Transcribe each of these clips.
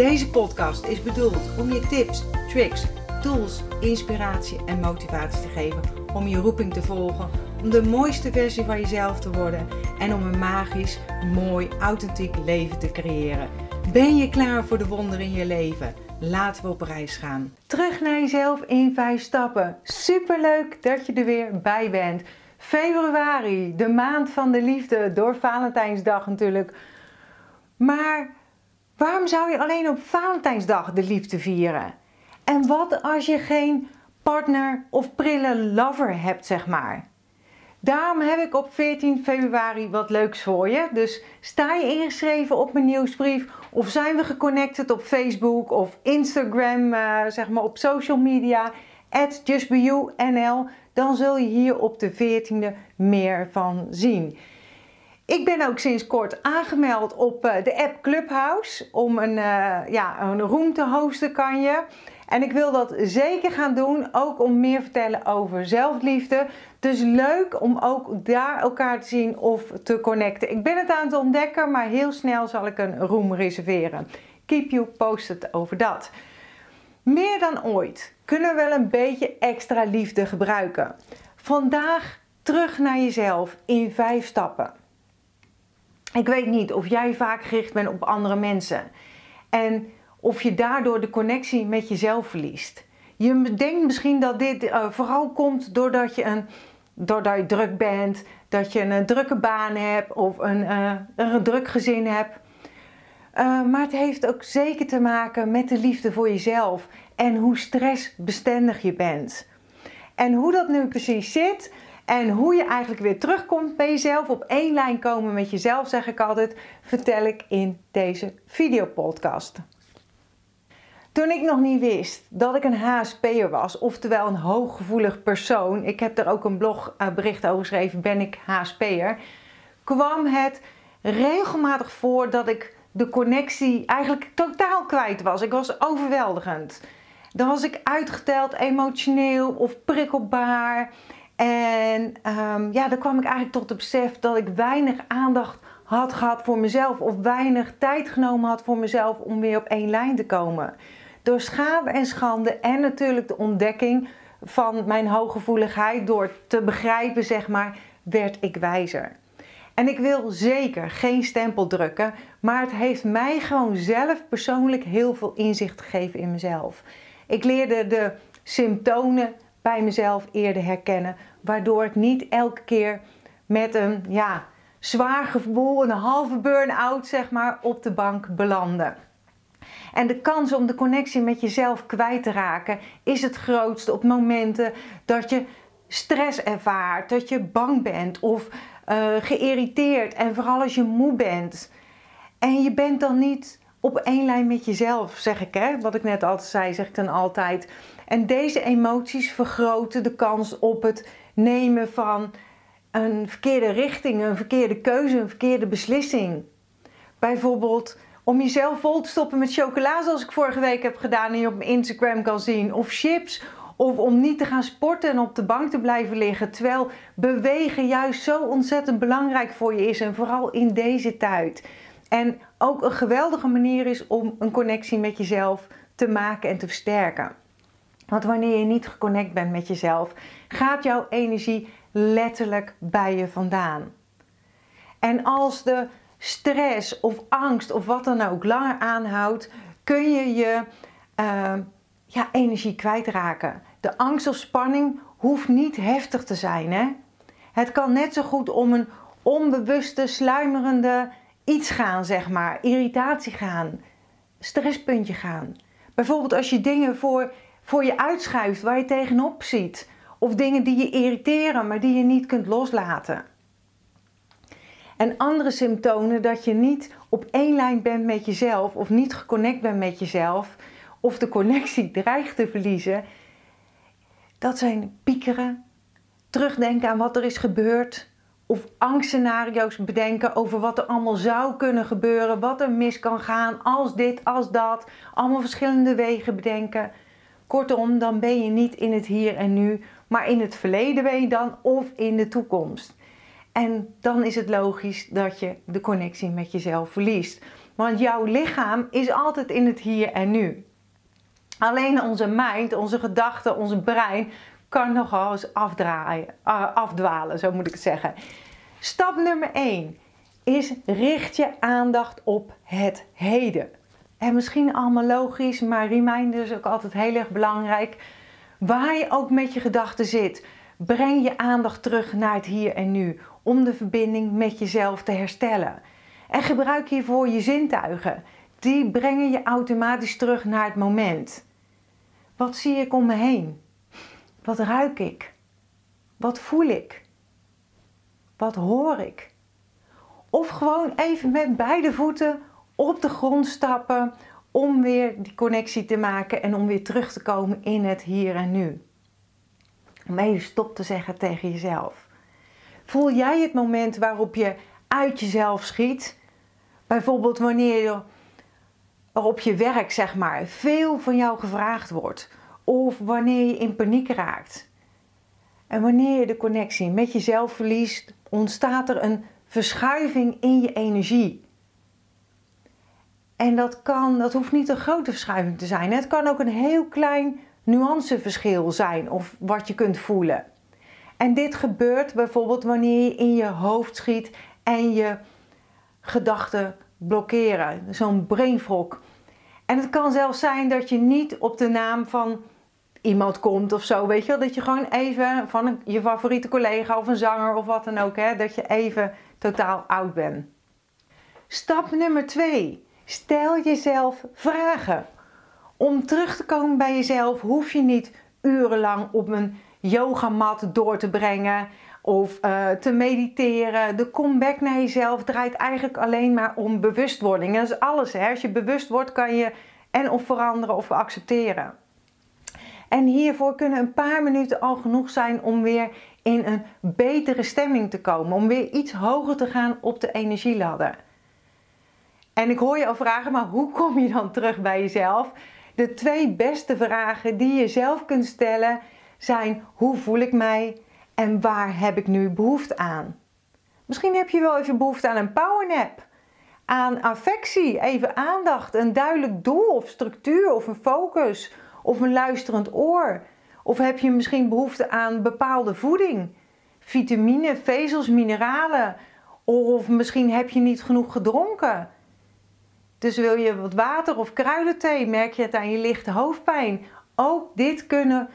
Deze podcast is bedoeld om je tips, tricks, tools, inspiratie en motivatie te geven om je roeping te volgen, om de mooiste versie van jezelf te worden en om een magisch, mooi, authentiek leven te creëren. Ben je klaar voor de wonderen in je leven? Laten we op reis gaan. Terug naar jezelf in vijf stappen. Superleuk dat je er weer bij bent. Februari, de maand van de liefde, door Valentijnsdag natuurlijk. Maar waarom zou je alleen op Valentijnsdag de liefde vieren? En wat als je geen partner of prille lover hebt, zeg maar? Daarom heb ik op 14 februari wat leuks voor je. Dus sta je ingeschreven op mijn nieuwsbrief of zijn we geconnected op Facebook of Instagram, uh, zeg maar op social media, at justbeyounl, dan zul je hier op de 14e meer van zien. Ik ben ook sinds kort aangemeld op uh, de app Clubhouse om een, uh, ja, een room te hosten kan je. En ik wil dat zeker gaan doen, ook om meer vertellen over zelfliefde. Dus leuk om ook daar elkaar te zien of te connecten. Ik ben het aan het ontdekken, maar heel snel zal ik een room reserveren. Keep you posted over dat. Meer dan ooit kunnen we wel een beetje extra liefde gebruiken. Vandaag terug naar jezelf in vijf stappen. Ik weet niet of jij vaak gericht bent op andere mensen. En of je daardoor de connectie met jezelf verliest. Je denkt misschien dat dit uh, vooral komt doordat je, een, doordat je druk bent, dat je een, drukke baan hebt of een, uh, een druk gezin hebt. Maar het heeft ook zeker te maken met de liefde voor jezelf en hoe stressbestendig je bent. En hoe dat nu precies zit en hoe je eigenlijk weer terugkomt bij jezelf, op één lijn komen met jezelf, zeg ik altijd, vertel ik in deze videopodcast. Toen ik nog niet wist dat ik een HSP'er was, oftewel een hooggevoelig persoon, ik heb er ook een blogbericht over geschreven, ben ik HSP'er, kwam het regelmatig voor dat ik de connectie eigenlijk totaal kwijt was. Ik was overweldigend. Dan was ik uitgeteld, emotioneel of prikkelbaar. En um, ja, dan kwam ik eigenlijk tot het besef dat ik weinig aandacht had gehad voor mezelf of weinig tijd genomen had voor mezelf om weer op één lijn te komen. Door schade en schande en natuurlijk de ontdekking van mijn hooggevoeligheid, door te begrijpen, zeg maar, werd ik wijzer. En ik wil zeker geen stempel drukken, maar het heeft mij gewoon zelf persoonlijk heel veel inzicht gegeven in mezelf. Ik leerde de symptomen bij mezelf eerder herkennen, waardoor ik niet elke keer met een ja, zwaar gevoel, een halve burn-out zeg maar, op de bank belandde. En de kans om de connectie met jezelf kwijt te raken is het grootste op momenten dat je stress ervaart, dat je bang bent of uh, geïrriteerd en vooral als je moe bent. En je bent dan niet op één lijn met jezelf, zeg ik hè. Wat ik net altijd zei, zeg ik dan altijd. En deze emoties vergroten de kans op het nemen van een verkeerde richting, een verkeerde keuze, een verkeerde beslissing. Bijvoorbeeld om jezelf vol te stoppen met chocola, zoals ik vorige week heb gedaan en je op mijn Instagram kan zien, of chips, of om niet te gaan sporten en op de bank te blijven liggen, terwijl bewegen juist zo ontzettend belangrijk voor je is en vooral in deze tijd. En ook een geweldige manier is om een connectie met jezelf te maken en te versterken. Want wanneer je niet geconnect bent met jezelf, gaat jouw energie letterlijk bij je vandaan. En als de stress of angst of wat dan ook langer aanhoudt, kun je je uh, ja, energie kwijtraken. De angst of spanning hoeft niet heftig te zijn. Hè? Het kan net zo goed om een onbewuste, sluimerende iets gaan, zeg maar. Irritatie gaan, stresspuntje gaan. Bijvoorbeeld als je dingen voor, voor je uitschuift waar je tegenop ziet. Of dingen die je irriteren, maar die je niet kunt loslaten. En andere symptomen dat je niet op één lijn bent met jezelf of niet geconnect bent met jezelf of de connectie dreigt te verliezen. Dat zijn piekeren, terugdenken aan wat er is gebeurd, of angstscenario's bedenken over wat er allemaal zou kunnen gebeuren, wat er mis kan gaan, als dit, als dat. Allemaal verschillende wegen bedenken. Kortom, dan ben je niet in het hier en nu, maar in het verleden ben je dan of in de toekomst. En dan is het logisch dat je de connectie met jezelf verliest. Want jouw lichaam is altijd in het hier en nu. Alleen onze mind, onze gedachten, onze brein kan nogal eens afdraaien, uh, afdwalen, zo moet ik het zeggen. Stap nummer 1 is richt je aandacht op het heden. En misschien allemaal logisch, maar reminder is ook altijd heel erg belangrijk. Waar je ook met je gedachten zit, breng je aandacht terug naar het hier en nu om de verbinding met jezelf te herstellen. En gebruik hiervoor je zintuigen. Die brengen je automatisch terug naar het moment. Wat zie ik om me heen? Wat ruik ik? Wat voel ik? Wat hoor ik? Of gewoon even met beide voeten op de grond stappen om weer die connectie te maken en om weer terug te komen in het hier en nu. Om even stop te zeggen tegen jezelf. Voel jij het moment waarop je uit jezelf schiet? Bijvoorbeeld wanneer je er op je werk, zeg maar, veel van jou gevraagd wordt. Of wanneer je in paniek raakt. En wanneer je de connectie met jezelf verliest, ontstaat er een verschuiving in je energie. En dat, kan, dat hoeft niet een grote verschuiving te zijn. Het kan ook een heel klein nuanceverschil zijn of wat je kunt voelen. En dit gebeurt bijvoorbeeld wanneer je in je hoofd schiet en je gedachten blokkeren. Zo'n brain fog. En het kan zelfs zijn dat je niet op de naam van iemand komt of zo, weet je wel. Dat je gewoon even van je favoriete collega of een zanger of wat dan ook, hè, dat je even totaal oud bent. Stap nummer 2. Stel jezelf vragen. Om terug te komen bij jezelf hoef je niet urenlang op een yogamat door te brengen of uh, te mediteren. De comeback naar jezelf draait eigenlijk alleen maar om bewustwording. Dat is alles. Hè? Als je bewust wordt, kan je en of veranderen of accepteren. En hiervoor kunnen een paar minuten al genoeg zijn om weer in een betere stemming te komen. Om weer iets hoger te gaan op de energieladder. En ik hoor je al vragen, maar hoe kom je dan terug bij jezelf? De twee beste vragen die je zelf kunt stellen zijn: hoe voel ik mij en waar heb ik nu behoefte aan? Misschien heb je wel even behoefte aan een powernap, aan affectie, even aandacht, een duidelijk doel of structuur of een focus of een luisterend oor. Of heb je misschien behoefte aan bepaalde voeding, vitamine, vezels, mineralen. Of misschien heb je niet genoeg gedronken. Dus wil je wat water of kruidenthee, merk je het aan je lichte hoofdpijn. Ook dit kunnen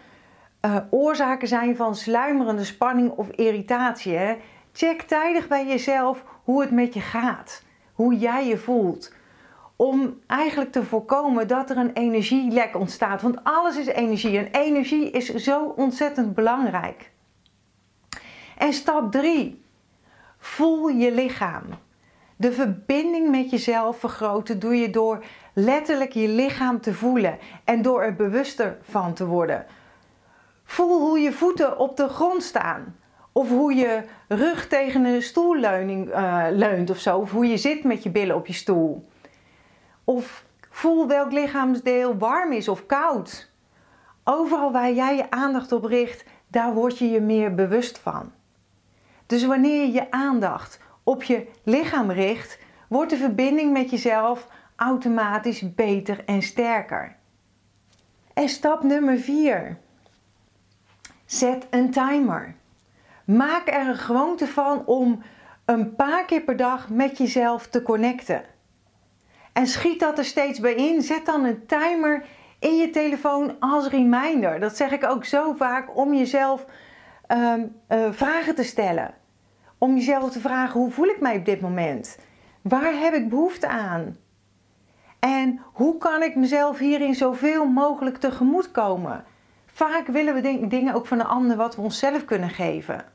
uh, oorzaken zijn van sluimerende spanning of irritatie. Check tijdig bij jezelf hoe het met je gaat, hoe jij je voelt. Om eigenlijk te voorkomen dat er een energielek ontstaat. Want alles is energie en energie is zo ontzettend belangrijk. En stap 3. Voel je lichaam. De verbinding met jezelf vergroten doe je door letterlijk je lichaam te voelen en door er bewuster van te worden. Voel hoe je voeten op de grond staan. Of hoe je rug tegen een stoelleuning uh, leunt of zo. Of hoe je zit met je billen op je stoel. Of voel welk lichaamsdeel warm is of koud. Overal waar jij je aandacht op richt, daar word je je meer bewust van. Dus wanneer je je aandacht op je lichaam richt, wordt de verbinding met jezelf automatisch beter en sterker. En stap nummer 4. Zet een timer. Maak er een gewoonte van om een paar keer per dag met jezelf te connecten. En schiet dat er steeds bij in. Zet dan een timer in je telefoon als reminder. Dat zeg ik ook zo vaak om jezelf um, uh, vragen te stellen. Om jezelf te vragen: hoe voel ik mij op dit moment? Waar heb ik behoefte aan? En hoe kan ik mezelf hierin zoveel mogelijk tegemoet komen? Vaak willen we dingen ook van de ander wat we onszelf kunnen geven.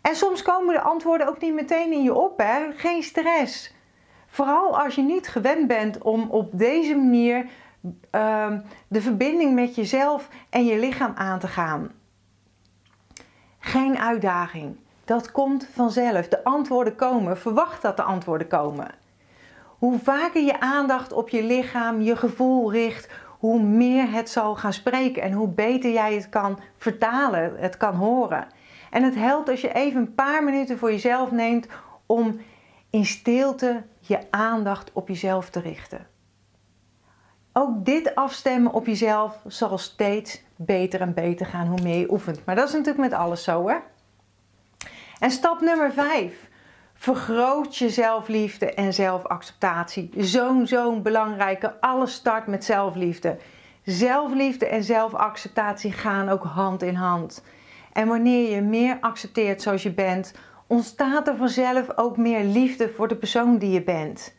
En soms komen de antwoorden ook niet meteen in je op, hè? Geen stress. Vooral als je niet gewend bent om op deze manier uh, de verbinding met jezelf en je lichaam aan te gaan. Geen uitdaging. Dat komt vanzelf. De antwoorden komen. Verwacht dat de antwoorden komen. Hoe vaker je aandacht op je lichaam, je gevoel richt, hoe meer het zal gaan spreken en hoe beter jij het kan vertalen, het kan horen. En het helpt als je even een paar minuten voor jezelf neemt om in stilte je aandacht op jezelf te richten. Ook dit afstemmen op jezelf zal steeds beter en beter gaan hoe meer je oefent. Maar dat is natuurlijk met alles zo, hè? En stap nummer 5. Vergroot je zelfliefde en zelfacceptatie. Zo'n, zo'n belangrijke. Alles start met zelfliefde. Zelfliefde en zelfacceptatie gaan ook hand in hand. En wanneer je meer accepteert zoals je bent, ontstaat er vanzelf ook meer liefde voor de persoon die je bent.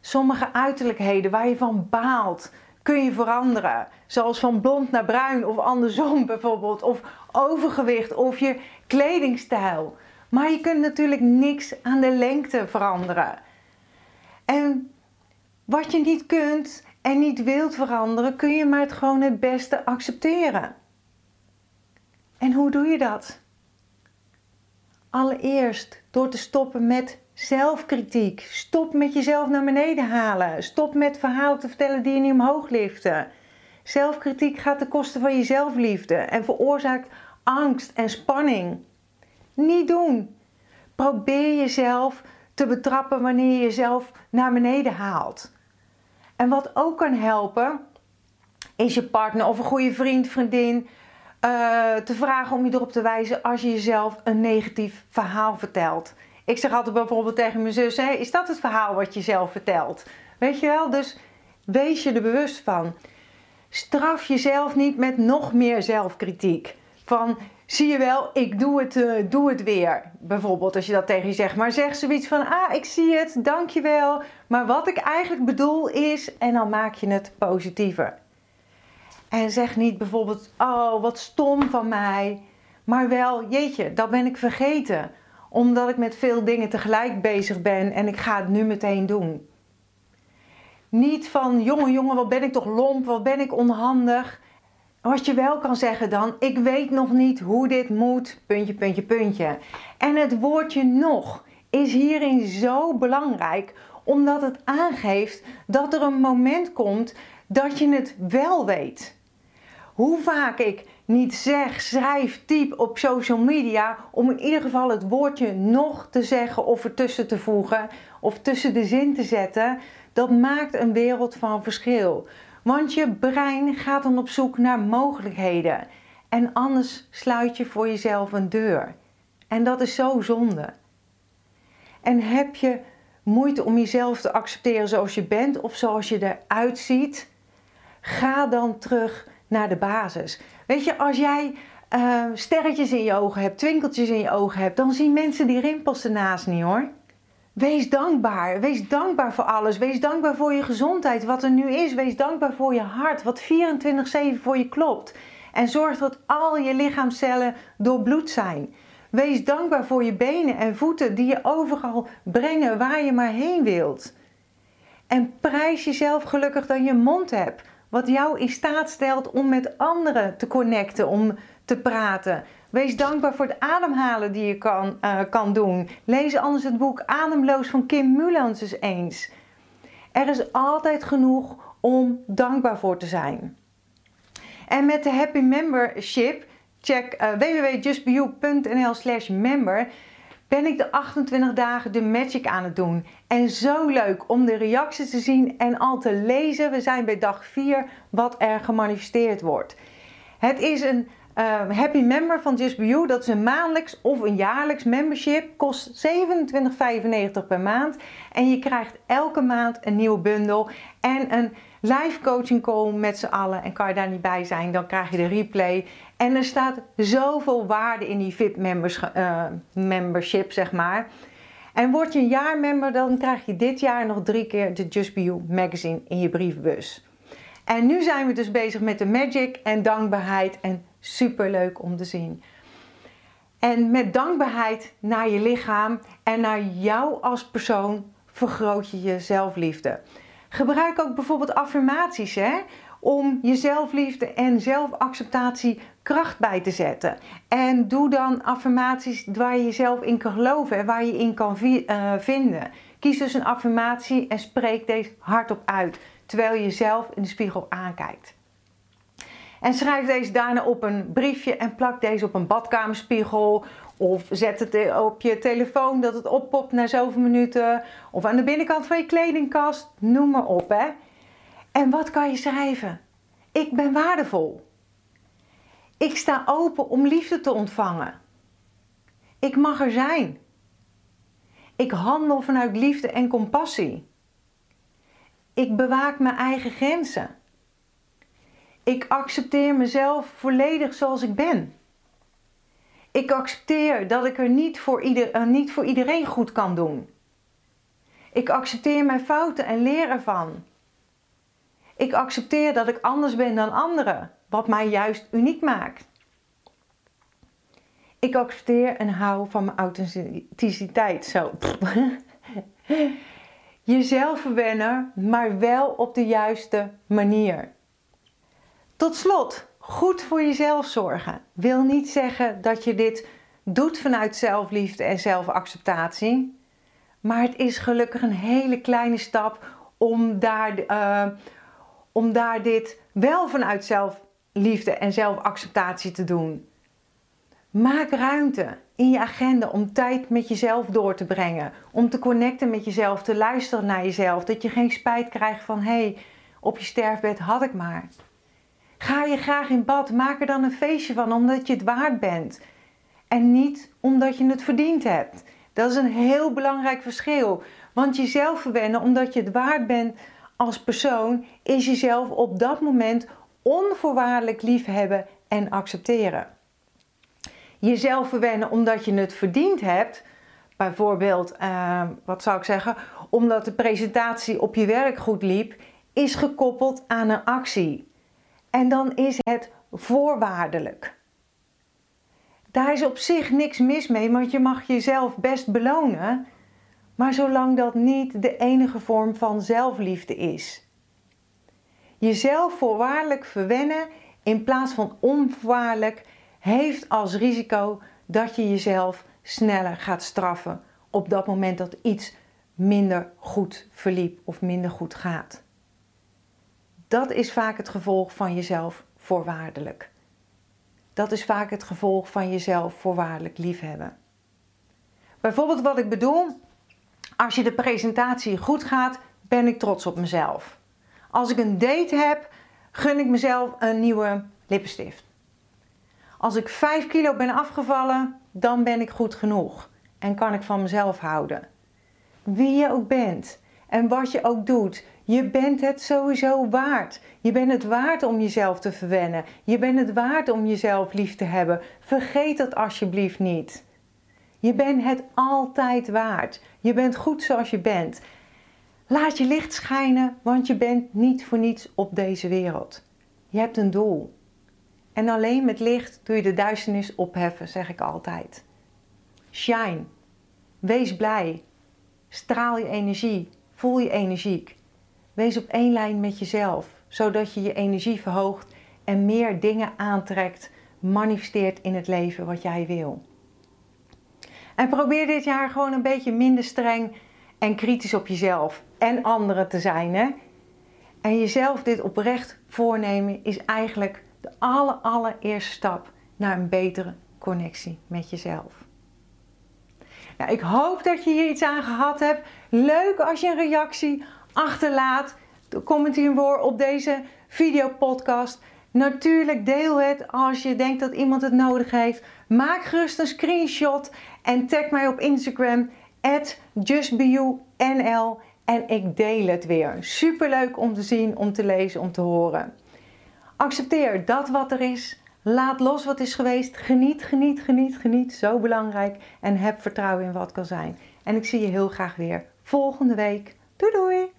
Sommige uiterlijkheden waar je van baalt, kun je veranderen. Zoals van blond naar bruin of andersom bijvoorbeeld. Of overgewicht of je kledingstijl. Maar je kunt natuurlijk niks aan de lengte veranderen. En wat je niet kunt en niet wilt veranderen, kun je maar het gewoon het beste accepteren. En hoe doe je dat? Allereerst door te stoppen met zelfkritiek. Stop met jezelf naar beneden halen. Stop met verhalen te vertellen die je niet omhoog liften. Zelfkritiek gaat ten koste van je zelfliefde en veroorzaakt angst en spanning. Niet doen. Probeer jezelf te betrappen wanneer je jezelf naar beneden haalt. En wat ook kan helpen, is je partner of een goede vriend, vriendin uh, te vragen om je erop te wijzen als je jezelf een negatief verhaal vertelt. Ik zeg altijd bijvoorbeeld tegen mijn zus: hey, Is dat het verhaal wat je zelf vertelt? Weet je wel? Dus wees je er bewust van. Straf jezelf niet met nog meer zelfkritiek. Van zie je wel, ik doe het, uh, doe het weer. Bijvoorbeeld als je dat tegen je zegt. Maar zeg zoiets van, ah, ik zie het, dankjewel. Maar wat ik eigenlijk bedoel is, en dan maak je het positiever. En zeg niet bijvoorbeeld, oh, wat stom van mij. Maar wel, jeetje, dat ben ik vergeten. Omdat ik met veel dingen tegelijk bezig ben en ik ga het nu meteen doen. Niet van, jongen, jongen, wat ben ik toch lomp, wat ben ik onhandig. Wat je wel kan zeggen dan, ik weet nog niet hoe dit moet, puntje, puntje, puntje. En het woordje nog is hierin zo belangrijk, omdat het aangeeft dat er een moment komt dat je het wel weet. Hoe vaak ik niet zeg, schrijf, typ op social media om in ieder geval het woordje nog te zeggen of ertussen te voegen of tussen de zin te zetten, dat maakt een wereld van verschil. Want je brein gaat dan op zoek naar mogelijkheden. En anders sluit je voor jezelf een deur. En dat is zo zonde. En heb je moeite om jezelf te accepteren zoals je bent of zoals je eruit ziet? Ga dan terug naar de basis. Weet je, als jij uh, sterretjes in je ogen hebt, twinkeltjes in je ogen hebt, dan zien mensen die rimpels ernaast niet hoor. Wees dankbaar. Wees dankbaar voor alles. Wees dankbaar voor je gezondheid, wat er nu is. Wees dankbaar voor je hart, wat 24-7 voor je klopt. En zorg dat al je lichaamcellen doorbloed zijn. Wees dankbaar voor je benen en voeten die je overal brengen waar je maar heen wilt. En prijs jezelf gelukkig dat je mond hebt, wat jou in staat stelt om met anderen te connecten, om te praten. Wees dankbaar voor het ademhalen die je kan, uh, kan doen. Lees anders het boek Ademloos van Kim Mulans eens eens. Er is altijd genoeg om dankbaar voor te zijn. En met de Happy Membership, check uh, www.justbeyou.nl slash member, ben ik de 28 dagen de magic aan het doen. En zo leuk om de reacties te zien en al te lezen. We zijn bij dag 4 wat er gemanifesteerd wordt. Het is een uh, happy Member van Just Be You. Dat is een maandelijks of een jaarlijks membership. Kost 27,95 per maand. En je krijgt elke maand een nieuwe bundel. En een live coaching call met z'n allen. En kan je daar niet bij zijn, dan krijg je de replay. En er staat zoveel waarde in die VIP uh, membership, zeg maar. En word je een jaarmember, dan krijg je dit jaar nog drie keer de Just Be You magazine in je brievenbus. En nu zijn we dus bezig met de magic en dankbaarheid en super leuk om te zien. En met dankbaarheid naar je lichaam en naar jou als persoon vergroot je je zelfliefde. Gebruik ook bijvoorbeeld affirmaties hè, om je zelfliefde en zelfacceptatie kracht bij te zetten. En doe dan affirmaties waar je jezelf in kan geloven en waar je in kan uh, vinden. Kies dus een affirmatie en spreek deze hardop uit terwijl je jezelf in de spiegel aankijkt. En schrijf deze daarna op een briefje en plak deze op een badkamerspiegel. Of zet het op je telefoon dat het oppopt na zoveel minuten. Of aan de binnenkant van je kledingkast. Noem maar op hè. En wat kan je schrijven? Ik ben waardevol. Ik sta open om liefde te ontvangen. Ik mag er zijn. Ik handel vanuit liefde en compassie. Ik bewaak mijn eigen grenzen. Ik accepteer mezelf volledig zoals ik ben. Ik accepteer dat ik er niet voor, ieder, uh, niet voor iedereen goed kan doen. Ik accepteer mijn fouten en leer ervan. Ik accepteer dat ik anders ben dan anderen, wat mij juist uniek maakt. Ik accepteer en hou van mijn authenticiteit. Zo. Jezelf verwennen, maar wel op de juiste manier. Tot slot, goed voor jezelf zorgen wil niet zeggen dat je dit doet vanuit zelfliefde en zelfacceptatie. Maar het is gelukkig een hele kleine stap om daar, uh, om daar dit wel vanuit zelfliefde en zelfacceptatie te doen. Maak ruimte in je agenda om tijd met jezelf door te brengen. Om te connecten met jezelf, te luisteren naar jezelf. Dat je geen spijt krijgt van hé, hey, op je sterfbed had ik maar. Ga je graag in bad, maak er dan een feestje van omdat je het waard bent. En niet omdat je het verdiend hebt. Dat is een heel belangrijk verschil. Want jezelf verwennen omdat je het waard bent als persoon, is jezelf op dat moment onvoorwaardelijk liefhebben en accepteren. Jezelf verwennen omdat je het verdiend hebt, bijvoorbeeld, uh, wat zou ik zeggen, omdat de presentatie op je werk goed liep, is gekoppeld aan een actie. En dan is het voorwaardelijk. Daar is op zich niks mis mee, want je mag jezelf best belonen, maar zolang dat niet de enige vorm van zelfliefde is. Jezelf voorwaardelijk verwennen in plaats van onvoorwaardelijk heeft als risico dat je jezelf sneller gaat straffen op dat moment dat iets minder goed verliep of minder goed gaat. Dat is vaak het gevolg van jezelf voorwaardelijk. Dat is vaak het gevolg van jezelf voorwaardelijk liefhebben. Bijvoorbeeld wat ik bedoel, als je de presentatie goed gaat, ben ik trots op mezelf. Als ik een date heb, gun ik mezelf een nieuwe lippenstift. Als ik 5 kilo ben afgevallen, dan ben ik goed genoeg en kan ik van mezelf houden. Wie je ook bent en wat je ook doet, je bent het sowieso waard. Je bent het waard om jezelf te verwennen. Je bent het waard om jezelf lief te hebben. Vergeet dat alsjeblieft niet. Je bent het altijd waard. Je bent goed zoals je bent. Laat je licht schijnen, want je bent niet voor niets op deze wereld. Je hebt een doel. En alleen met licht doe je de duisternis opheffen, zeg ik altijd. Shine. Wees blij. Straal je energie. Voel je energiek. Wees op één lijn met jezelf, zodat je je energie verhoogt en meer dingen aantrekt, manifesteert in het leven wat jij wil. En probeer dit jaar gewoon een beetje minder streng en kritisch op jezelf en anderen te zijn. Hè? En jezelf dit oprecht voornemen is eigenlijk de aller, allereerste stap naar een betere connectie met jezelf. Nou, ik hoop dat je hier iets aan gehad hebt. Leuk als je een reactie achterlaat. Comment hiervoor op deze videopodcast. Natuurlijk deel het als je denkt dat iemand het nodig heeft. Maak gerust een screenshot en tag mij op Instagram justbeyounl en ik deel het weer. Super leuk om te zien, om te lezen, om te horen. Accepteer dat wat er is. Laat los wat is geweest. Geniet, geniet, geniet, geniet. Zo belangrijk. En heb vertrouwen in wat kan zijn. En ik zie je heel graag weer volgende week. Doei doei!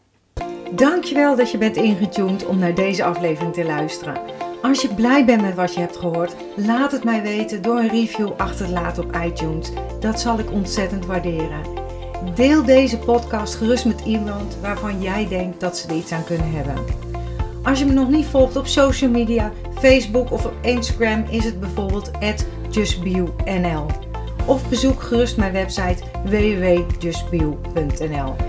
Dankjewel dat je bent ingetuned om naar deze aflevering te luisteren. Als je blij bent met wat je hebt gehoord, laat het mij weten door een review achter te laten op iTunes. Dat zal ik ontzettend waarderen. Deel deze podcast gerust met iemand waarvan jij denkt dat ze er iets aan kunnen hebben. Als je me nog niet volgt op social media, Facebook of op Instagram is het bijvoorbeeld justbionl. Of bezoek gerust mijn website www.justbio.nl.